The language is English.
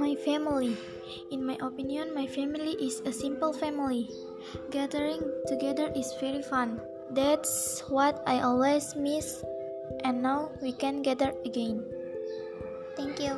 My family. In my opinion, my family is a simple family. Gathering together is very fun. That's what I always miss, and now we can gather again. Thank you.